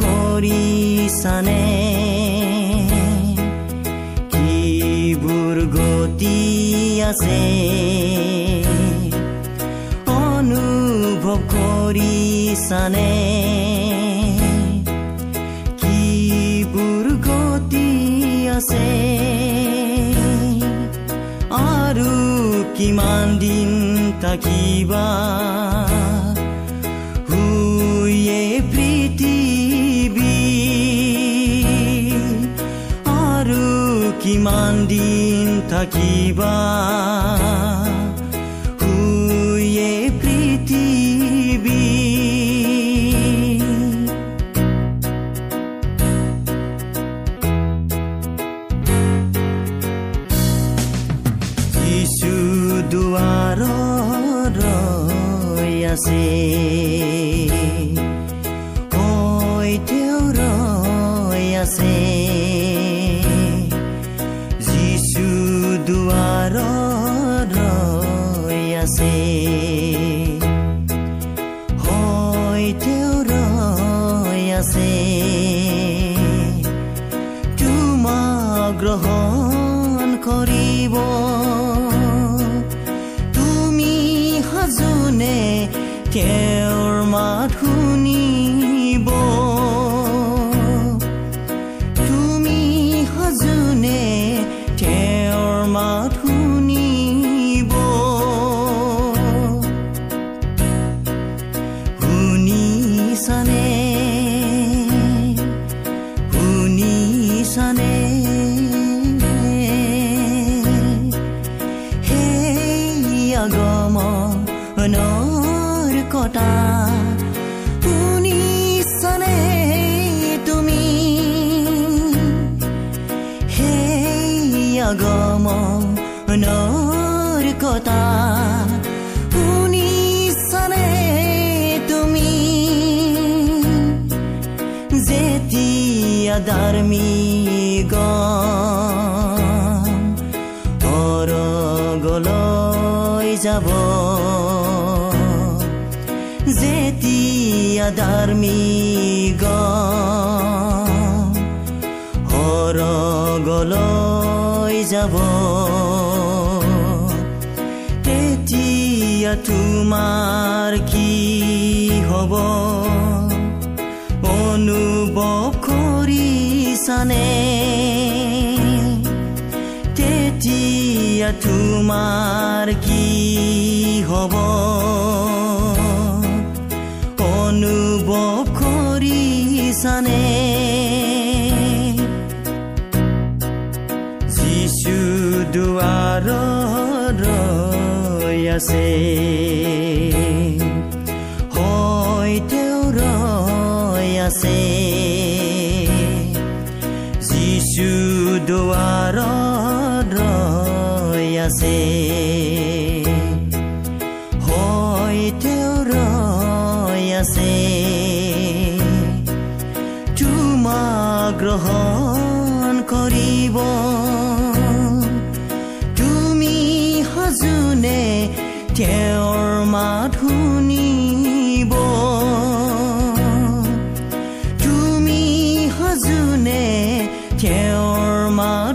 কৰিছানে কিবোৰ গতি আছে অনুভৱ কৰিছানে কিবোৰ গতি আছে কিমান দিন থাকিবা শুয়ে পৃথিৱী আৰু কিমান দিন থাকিবা see. অৰগলৈ যাব। তেতিয়া তোমাৰ কি হ'ব? অনুভৱ কৰিছানে তেতিয়া তোমাৰ কি হ'ব? আছে। হয় তেওঁ ৰৈ আছে। যিচু দুৱাৰত ৰৈ আছে। হয় তেওঁ ৰৈ আছে। তোমাক গ্ৰহণ কৰিব। তেওঁৰ মাত শুনিব তুমি সজোনে তেওঁৰ মাত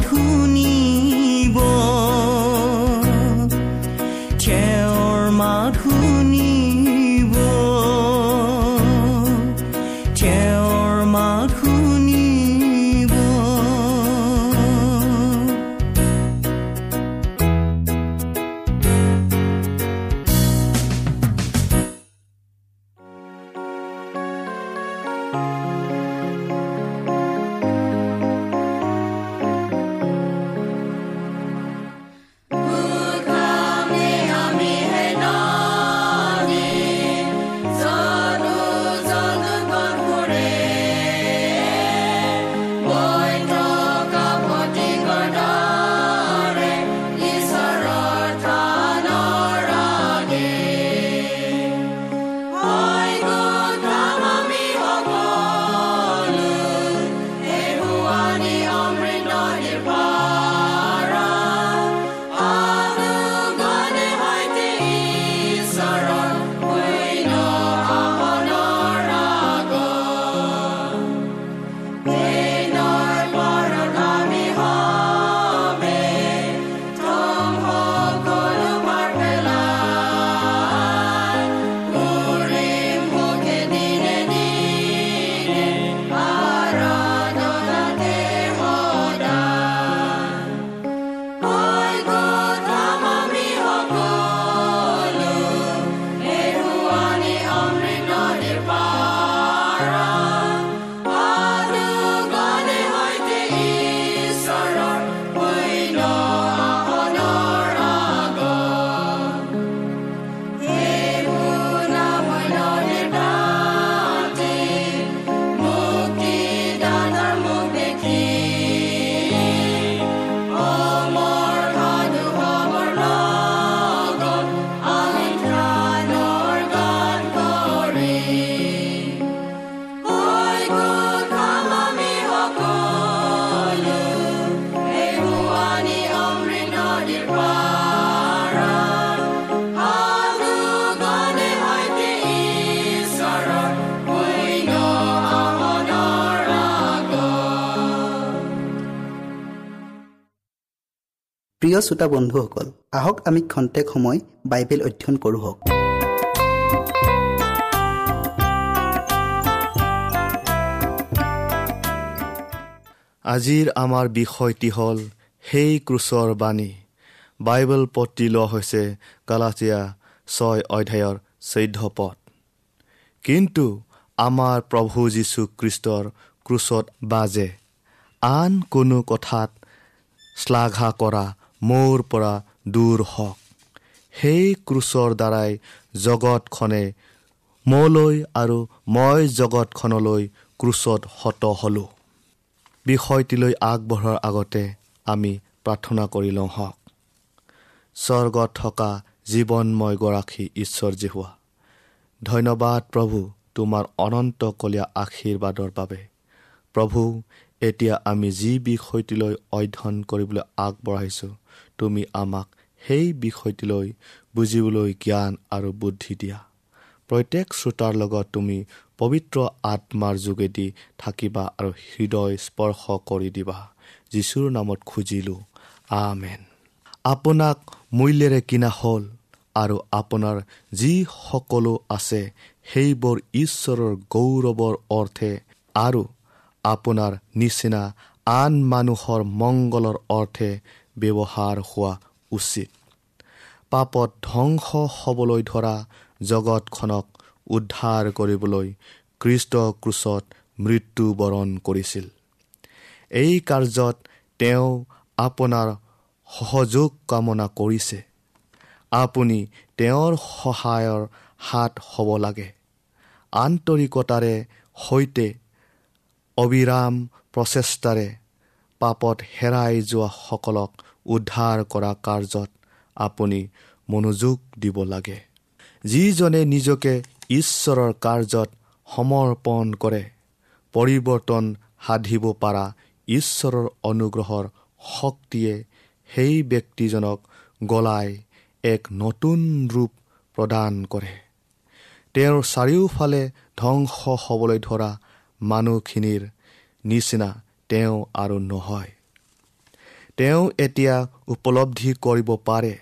প্ৰিয় শ্ৰোতা বন্ধুসকল আহক আমি খন্তেক সময় বাইবেল অধ্যয়ন কৰোঁ আজিৰ আমাৰ বিষয়টি হ'ল সেই ক্ৰুচৰ বাণী। বাইবেল পত্ৰি লোৱা হৈছে গালাচিয়া ছয় অধ্যায়ৰ চৈধ্য পদ। কিন্তু আমাৰ প্ৰভু যীশু খ্ৰীষ্টৰ ক্ৰুচত বাজে। আন কোনো কথাত শ্লাঘা কৰা মোৰ পৰা দূৰ হওক। সেই ক্ৰুচৰ দ্বাৰাই জগতখনে মোলৈ আৰু মই জগতখনলৈ ক্ৰুচত হত হ'লোঁ। বিষয়টিলৈ আগবঢ়াৰ আগতে আমি প্ৰাৰ্থনা কৰি লওঁ হওক। স্বৰ্গত থকা জীৱনময় গৰাকী ঈশ্বৰজী হোৱা ধন্যবাদ প্ৰভু তোমাৰ অনন্তকলীয়া আশীৰ্বাদৰ বাবে। প্ৰভু এতিয়া আমি যি বিষয়টিলৈ অধ্যয়ন কৰিবলৈ আগবঢ়াইছোঁ তুমি আমাক সেই বিষয়টিলৈ বুজিবলৈ জ্ঞান আৰু বুদ্ধি দিয়া। প্ৰত্যেক শ্ৰোতাৰ লগত তুমি পবিত্ৰ আত্মাৰ যোগেদি থাকিবা আৰু হৃদয় স্পৰ্শ কৰি দিবা। যীশুৰ নামত খুজিলোঁ আমেন। আপোনাক মূল্যেৰে কিনা হ'ল আৰু আপোনাৰ যি সকলো আছে সেইবোৰ ঈশ্বৰৰ গৌৰৱৰ অৰ্থে আৰু আপোনাৰ নিচিনা আন মানুহৰ মংগলৰ অৰ্থে ব্যৱহাৰ হোৱা উচিত। পাপত ধ্বংস হ'বলৈ ধৰা জগতখনক উদ্ধাৰ কৰিবলৈ কৃষ্ট ক্ৰুচত মৃত্যুবৰণ কৰিছিল। এই কাৰ্যত তেওঁ আপোনাৰ সহযোগ কামনা কৰিছে। আপুনি তেওঁৰ সহায়ৰ হাত হ'ব লাগে। আন্তৰিকতাৰে সৈতে অবিৰাম প্ৰচেষ্টাৰে পাপত হেৰাই যোৱাসকলক উদ্ধাৰ কৰা কাৰ্যত আপুনি মনোযোগ দিব লাগে। যিজনে নিজকে ঈশ্বৰৰ কাৰ্যত সমৰ্পণ কৰে পৰিৱৰ্তন সাধিব পৰা ঈশ্বৰৰ অনুগ্ৰহৰ শক্তিয়ে সেই ব্যক্তিজনক গলাই এক নতুন ৰূপ প্ৰদান কৰে। তেওঁৰ চাৰিওফালে ধ্বংস হ'বলৈ ধৰা মানুহখিনিৰ নিচিনা তেওঁ আৰু নহয়। তেওঁ এতিয়া উপলব্ধি কৰিব পাৰে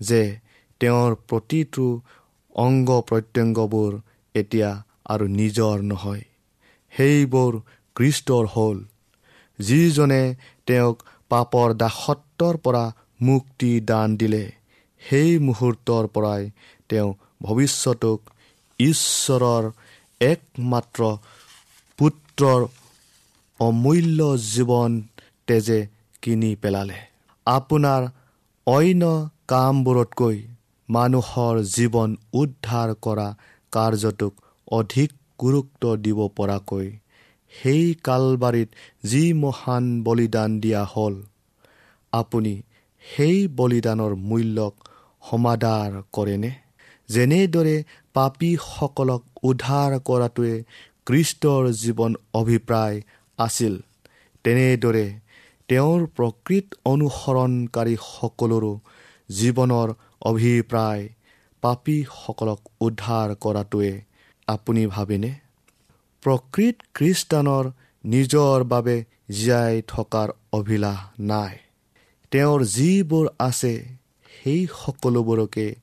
যে তেওঁৰ প্ৰতিটো অংগ প্ৰত্যংগবোৰ এতিয়া আৰু নিজৰ নহয়। সেইবোৰ কৃষ্টৰ হ'ল। যিজনে তেওঁক পাপৰ দাসত্বৰ পৰা মুক্তি দান দিলে সেই মুহূৰ্তৰ পৰাই তেওঁ ভৱিষ্যতক ঈশ্বৰৰ একমাত্ৰ পুত্ৰৰ অমূল্য জীৱন তেজে কিনি পেলালে। আপোনাৰ অন্য কামবোৰতকৈ মানুহৰ জীৱন উদ্ধাৰ কৰা কাৰ্যটোক অধিক গুৰুত্ব দিব পৰাকৈ সেই কালবাৰীত যি মহান বলিদান দিয়া হ'ল আপুনি সেই বলিদানৰ মূল্যক সমাদাৰ কৰেনে? যেনেদৰে পাপীসকলক উদ্ধাৰ কৰাটোৱে কৃষ্টৰ জীৱন অভিপ্ৰায় আছিল। তেনেদৰে তেওঁৰ প্ৰকৃত অনুসৰণকাৰী সকলৰো জীৱনৰ অভিপ্ৰায় পাপীসকলক উদ্ধাৰ কৰাটোৱে। আপুনি ভাবেনে? প্ৰকৃত খ্ৰীষ্টানৰ নিজৰ বাবে জীয়াই থকাৰ অভিলাষ নাই। তেওঁৰ যিবোৰ আছে সেই সকলোবোৰকে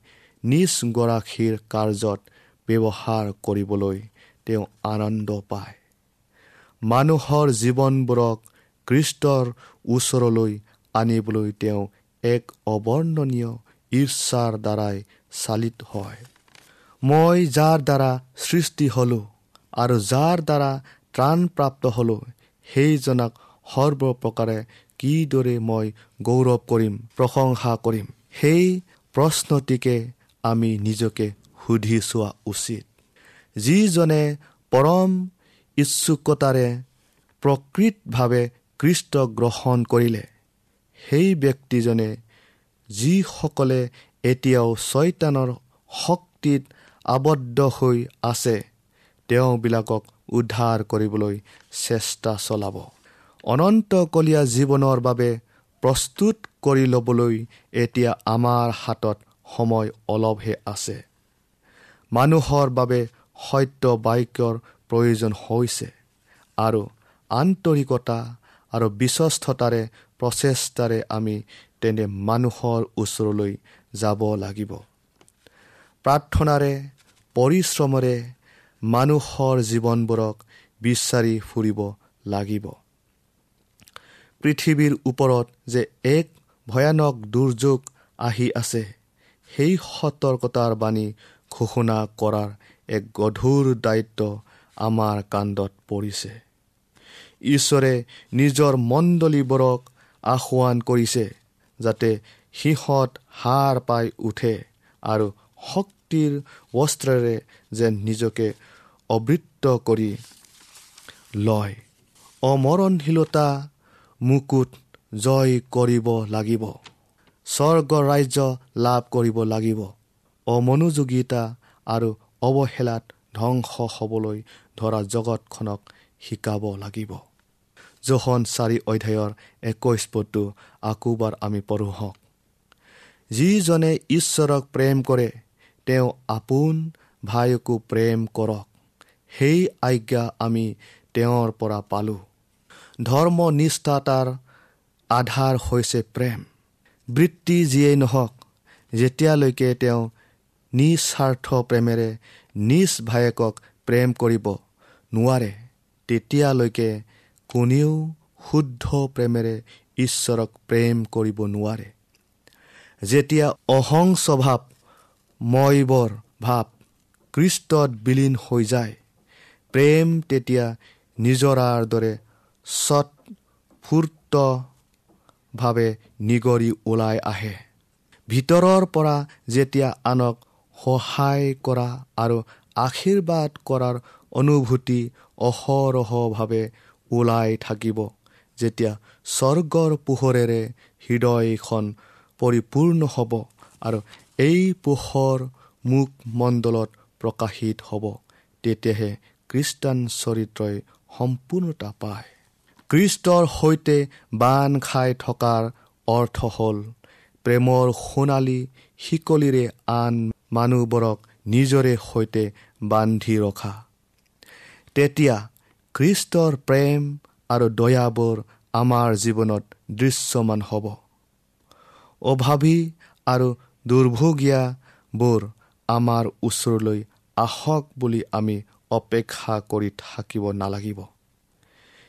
নিজ গৰাকীৰ কাৰ্যত ব্যৱহাৰ কৰিবলৈ তেওঁ আনন্দ পায়। মানুহৰ জীৱনবোৰক কৃষ্টৰ ওচৰলৈ আনিবলৈ তেওঁ এক অৱৰ্ণনীয় ঈৰ্ষাৰ দ্বাৰাই চালিত হয়। মই যাৰ দ্বাৰা সৃষ্টি হ'লোঁ আৰু যাৰ দ্বাৰা ত্ৰাণপ্ৰাপ্ত হ'লোঁ সেইজনক সৰ্বপ্ৰকাৰে কিদৰে মই গৌৰৱ কৰিম প্ৰশংসা কৰিম? সেই প্ৰশ্নটিকে আমি নিজকে সুধি চোৱা উচিত। যিজনে পৰম ইচ্ছুকতাৰে প্ৰকৃতভাৱে কৃষ্ট গ্ৰহণ কৰিলে। সেই ব্যক্তিজনে যিসকলে এতিয়াও ছয়তানৰ শক্তিত আবদ্ধ হৈ আছে তেওঁবিলাকক উদ্ধাৰ কৰিবলৈ চেষ্টা চলাব। অনন্তকলীয়া জীৱনৰ বাবে প্ৰস্তুত কৰি ল'বলৈ এতিয়া আমাৰ হাতত সময় অলপহে আছে। মানুহৰ বাবে সত্য বাক্যৰ প্ৰয়োজন হৈছে আৰু আন্তৰিকতা আৰু বিশ্বস্ততাৰে প্ৰচেষ্টাৰে আমি তেনে মানুহৰ ওচৰলৈ যাব লাগিব। প্ৰাৰ্থনাৰে পৰিশ্ৰমেৰে মানুহৰ জীৱনবোৰক বিচাৰি ফুৰিব লাগিব। পৃথিৱীৰ ওপৰত যে এক ভয়ানক দুৰ্যোগ আহি আছে সেই সতৰ্কতাৰ বাণী ঘোষণা কৰাৰ এক গধুৰ দায়িত্ব আমাৰ কাণ্ডত পৰিছে। ঈশ্বৰে নিজৰ মণ্ডলীবোৰক আহ্বান কৰিছে যাতে সিহঁত হাৰ পাই উঠে আৰু শক্তিৰ বস্ত্ৰেৰে যেন নিজকে অবৃত্ত কৰি লয়। অমৰণশীলতা মুকুট জয় কৰিব লাগিব। স্বৰ্গ ৰাজ্য লাভ কৰিব লাগিব। অমনোযোগিতা আৰু অৱহেলাত ধ্বংস হ'বলৈ ধৰা জগতখনক শিকাব লাগিব। জহন চাৰি অধ্যায়ৰ একৈছ পদটো আকোবাৰ আমি পঢ়ো হওক। যিজনে ঈশ্বৰক প্ৰেম কৰে তেওঁ আপোন ভাইকো প্ৰেম কৰক। সেই আজ্ঞা আমি তেওঁৰ পৰা পালোঁ। ধৰ্ম নিষ্ঠাতাৰ আধাৰ হৈছে প্ৰেম। বৃত্তি যিয়েই নহওক যেতিয়ালৈকে তেওঁ নিস্বাৰ্থ প্ৰেমেৰে নিজ ভায়েকক প্ৰেম কৰিব নোৱাৰে তেতিয়ালৈকে কোনেও শুদ্ধ প্ৰেমেৰে ঈশ্বৰক প্ৰেম কৰিব নোৱাৰে। যেতিয়া অহং স্বভাৱ ময়বৰ ভাৱ কৃষ্টত বিলীন হৈ যায় প্ৰেম তেতিয়া নিজৰাৰ দৰে স্বতফূৰ্তভাৱে নিগৰি ওলাই আহে। ভিতৰৰ পৰা যেতিয়া আনক সহায় কৰা আৰু আশীৰ্বাদ কৰাৰ অনুভূতি অহৰহভাৱে ওলাই থাকিব। যেতিয়া স্বৰ্গৰ পোহৰেৰে হৃদয়খন পৰিপূৰ্ণ হ'ব আৰু এই পোহৰ মুখমণ্ডলত প্ৰকাশিত হ'ব তেতিয়াহে খ্ৰীষ্টান চৰিত্ৰই সম্পূৰ্ণতা পায়। খ্ৰীষ্টৰ সৈতে বান খাই থকাৰ অৰ্থ হ'ল প্ৰেমৰ সোণালী শিকলিৰে আন মানুহবোৰক নিজৰে সৈতে বান্ধি ৰখা। তেতিয়া খ্ৰীষ্টৰ প্ৰেম আৰু দয়াবোৰ আমাৰ জীৱনত দৃশ্যমান হ'ব। অভাৱী আৰু দুৰ্ভগীয়াবোৰ আমাৰ ওচৰলৈ আহক বুলি আমি অপেক্ষা কৰি থাকিব নালাগিব।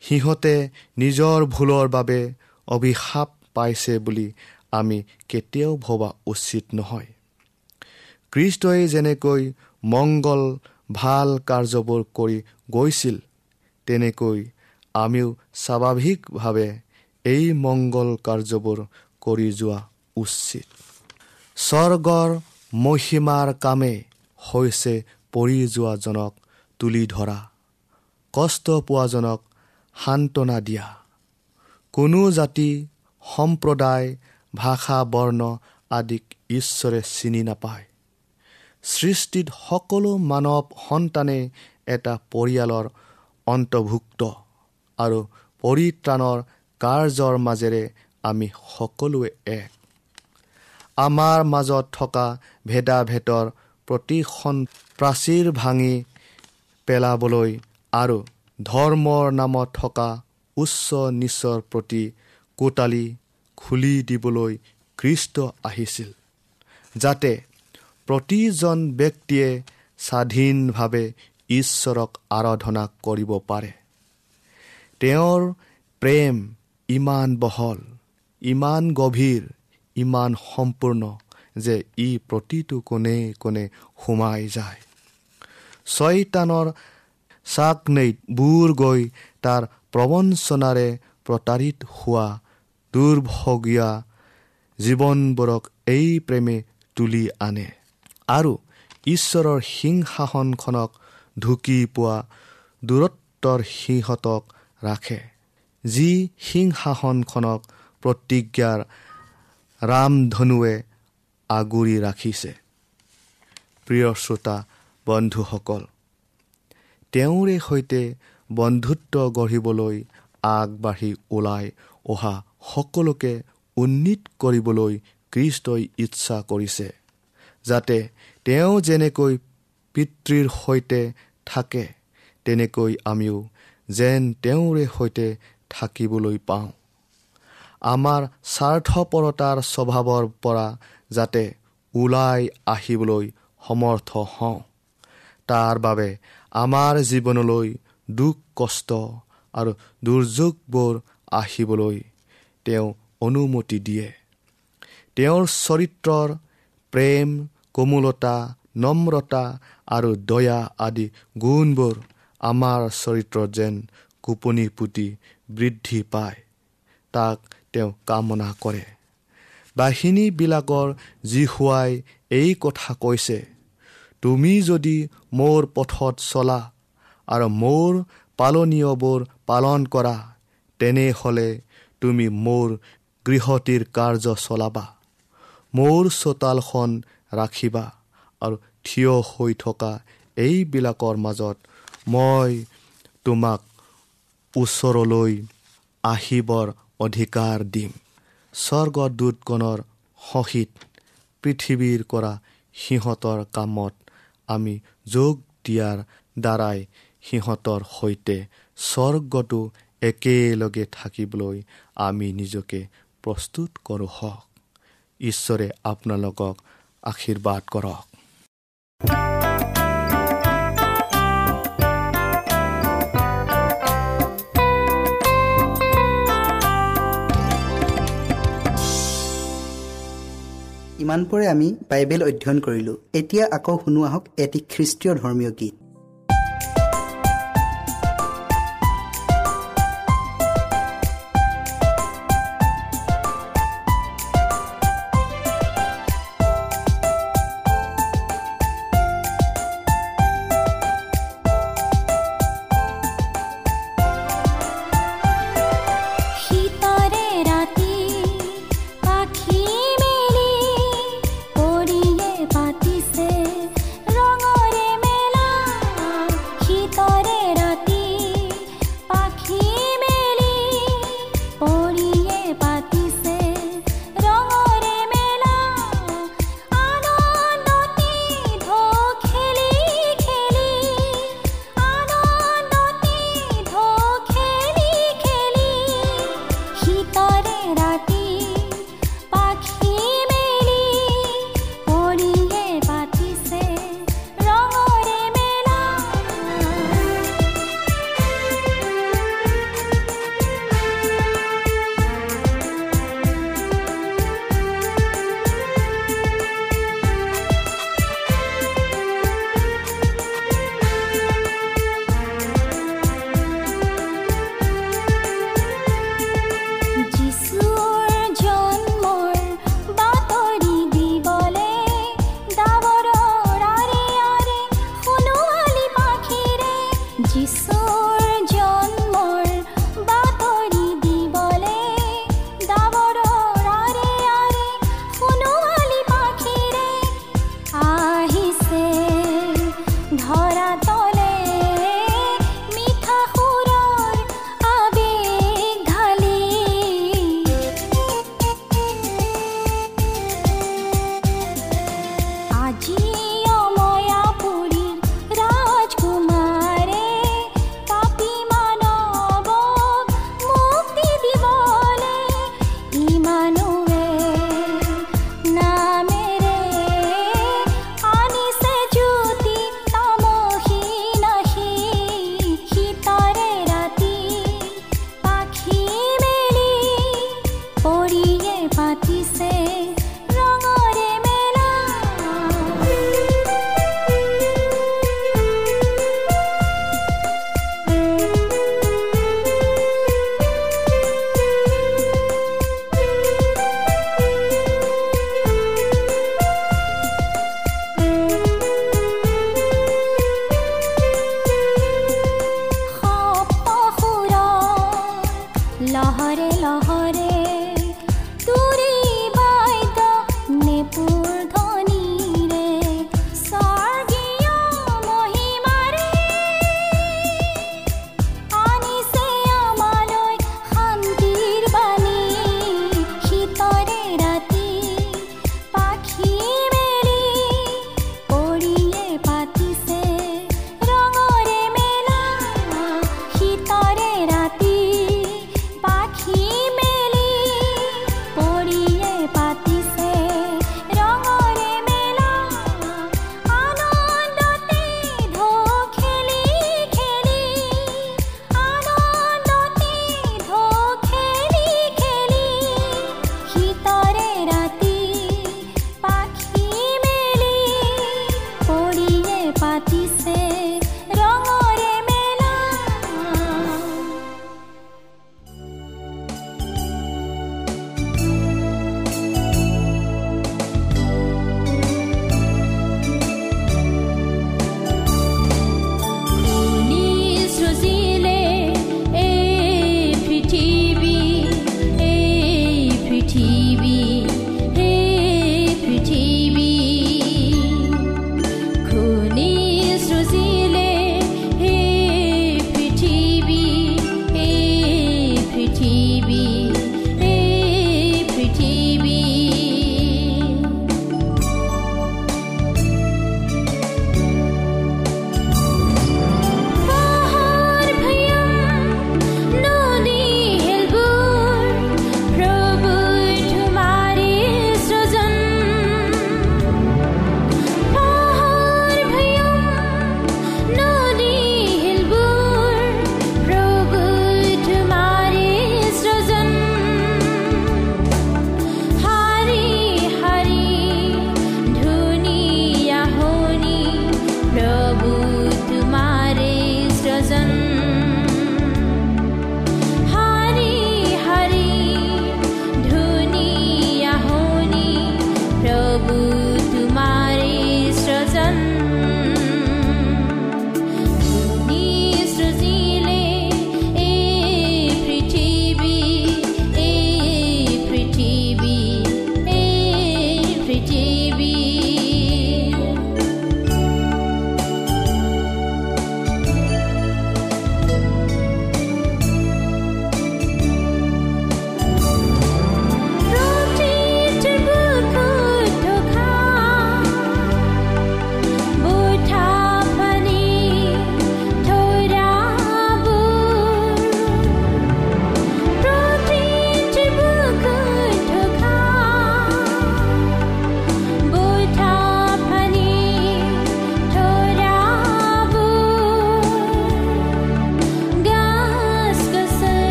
সিহঁতে নিজৰ ভুলৰ বাবে অভিশাপ পাইছে বুলি আমি কেতিয়াও ভবা উচিত নহয়। খ্ৰীষ্টই যেনেকৈ মংগল ভাল কাৰ্যবোৰ কৰি গৈছিল তেনেকৈ আমিও স্বাভাৱিকভাৱে এই মংগল কাৰ্যবোৰ কৰি যোৱা উচিত। স্বৰ্গৰ মহিমাৰ কামে হৈছে পৰি যোৱাজনক তুলি ধৰা কষ্ট পোৱাজনক সান্তনা দিয়া। কোনো জাতি সম্প্ৰদায় ভাষা বৰ্ণ আদিক ঈশ্বৰে চিনি নাপায়। সৃষ্টিত সকলো মানৱ সন্তানে এটা পৰিয়ালৰ অন্তৰ্ভুক্ত আৰু পৰিত্ৰাণৰ কাৰ্যৰ মাজেৰে আমি সকলোৱে এক। আমাৰ মাজত থকা ভেদাভেদৰ প্ৰতিখন প্ৰাচীৰ ভাঙি পেলাবলৈ আৰু ধৰ্মৰ নামত থকা উচ্চ নিচৰ প্ৰতি কোটালি খুলি দিবলৈ খ্ৰীষ্ট আহিছিল যাতে প্ৰতিজন ব্যক্তিয়ে স্বাধীনভাৱে ঈশ্বৰক আৰাধনা কৰিব পাৰে। তেওঁৰ প্ৰেম ইমান বহল ইমান গভীৰ ইমান সম্পূৰ্ণ যে ই প্ৰতিটো কোণে কোণে সোমাই যায়। ছয়তানৰ চাকনৈত বুৰ গৈ তাৰ প্ৰবঞ্চনাৰে প্ৰতাৰিত হোৱা দুৰ্ভগীয়া জীৱনবোৰক এই প্ৰেমে তুলি আনে। আৰু ঈশ্বৰৰ সিংহাসনখনক ঢুকি পোৱা দূৰত্বৰ সিহঁতক ৰাখে। যি সিংহাসনখনক প্ৰতিজ্ঞাৰ ৰামধনুৱে আগুৰি ৰাখিছে। প্ৰিয় শ্ৰোতা বন্ধুসকল তেওঁৰে সৈতে বন্ধুত্ব গঢ়িবলৈ আগবাঢ়ি ওলাই অহা সকলোকে উন্নীত কৰিবলৈ কৃষ্টই ইচ্ছা কৰিছে যাতে তেওঁ যেনেকৈ পিতৃৰ সৈতে থাকে তেনেকৈ আমিও যেন তেওঁৰে সৈতে থাকিবলৈ পাওঁ। আমাৰ স্বাৰ্থপৰতাৰ স্বভাৱৰ পৰা যাতে ওলাই আহিবলৈ সমৰ্থ হওঁ তাৰ বাবে আমাৰ জীৱনলৈ দুখ কষ্ট আৰু দুৰ্যোগবোৰ আহিবলৈ তেওঁ অনুমতি দিয়ে। তেওঁৰ চৰিত্ৰৰ প্ৰেম কোমলতা নম্ৰতা আৰু দয়া আদি গুণবোৰ আমাৰ চৰিত্ৰত যেন কোপনি পুতি বৃদ্ধি পায়। তাক তেওঁ কামনা কৰে। বাহিনীবিলাকৰ জীহুৱাই এই কথা কৈছে তুমি যদি মোৰ পথত চলা আৰু মোৰ পালনীয়বোৰ পালন কৰা তেনেহ'লে তুমি মোৰ গৃহটিৰ কাৰ্য চলাবা। মোৰ চোতালখন ৰাখিবা আৰু থিয় হৈ থকা এইবিলাকৰ মাজত মই তোমাক ওচৰলৈ আহিবৰ অধিকাৰ দিম। স্বৰ্গদূতগণৰ সহিত পৃথিৱীৰ কৰা সিহঁতৰ কামত আমি যোগ দিয়াৰ দ্বাৰাই সিহঁতৰ সৈতে স্বৰ্গটো একেলগে থাকিবলৈ আমি নিজকে প্ৰস্তুত কৰোঁ হওক। ঈশ্বৰে আপোনালোকক আশীৰ্বাদ কৰক। ইমানপৰে আমি বাইবেল অধ্যয়ন কৰিলোঁ। এতিয়া আকৌ শুনো আহক এটি খ্ৰীষ্টীয় ধৰ্মীয় গীত।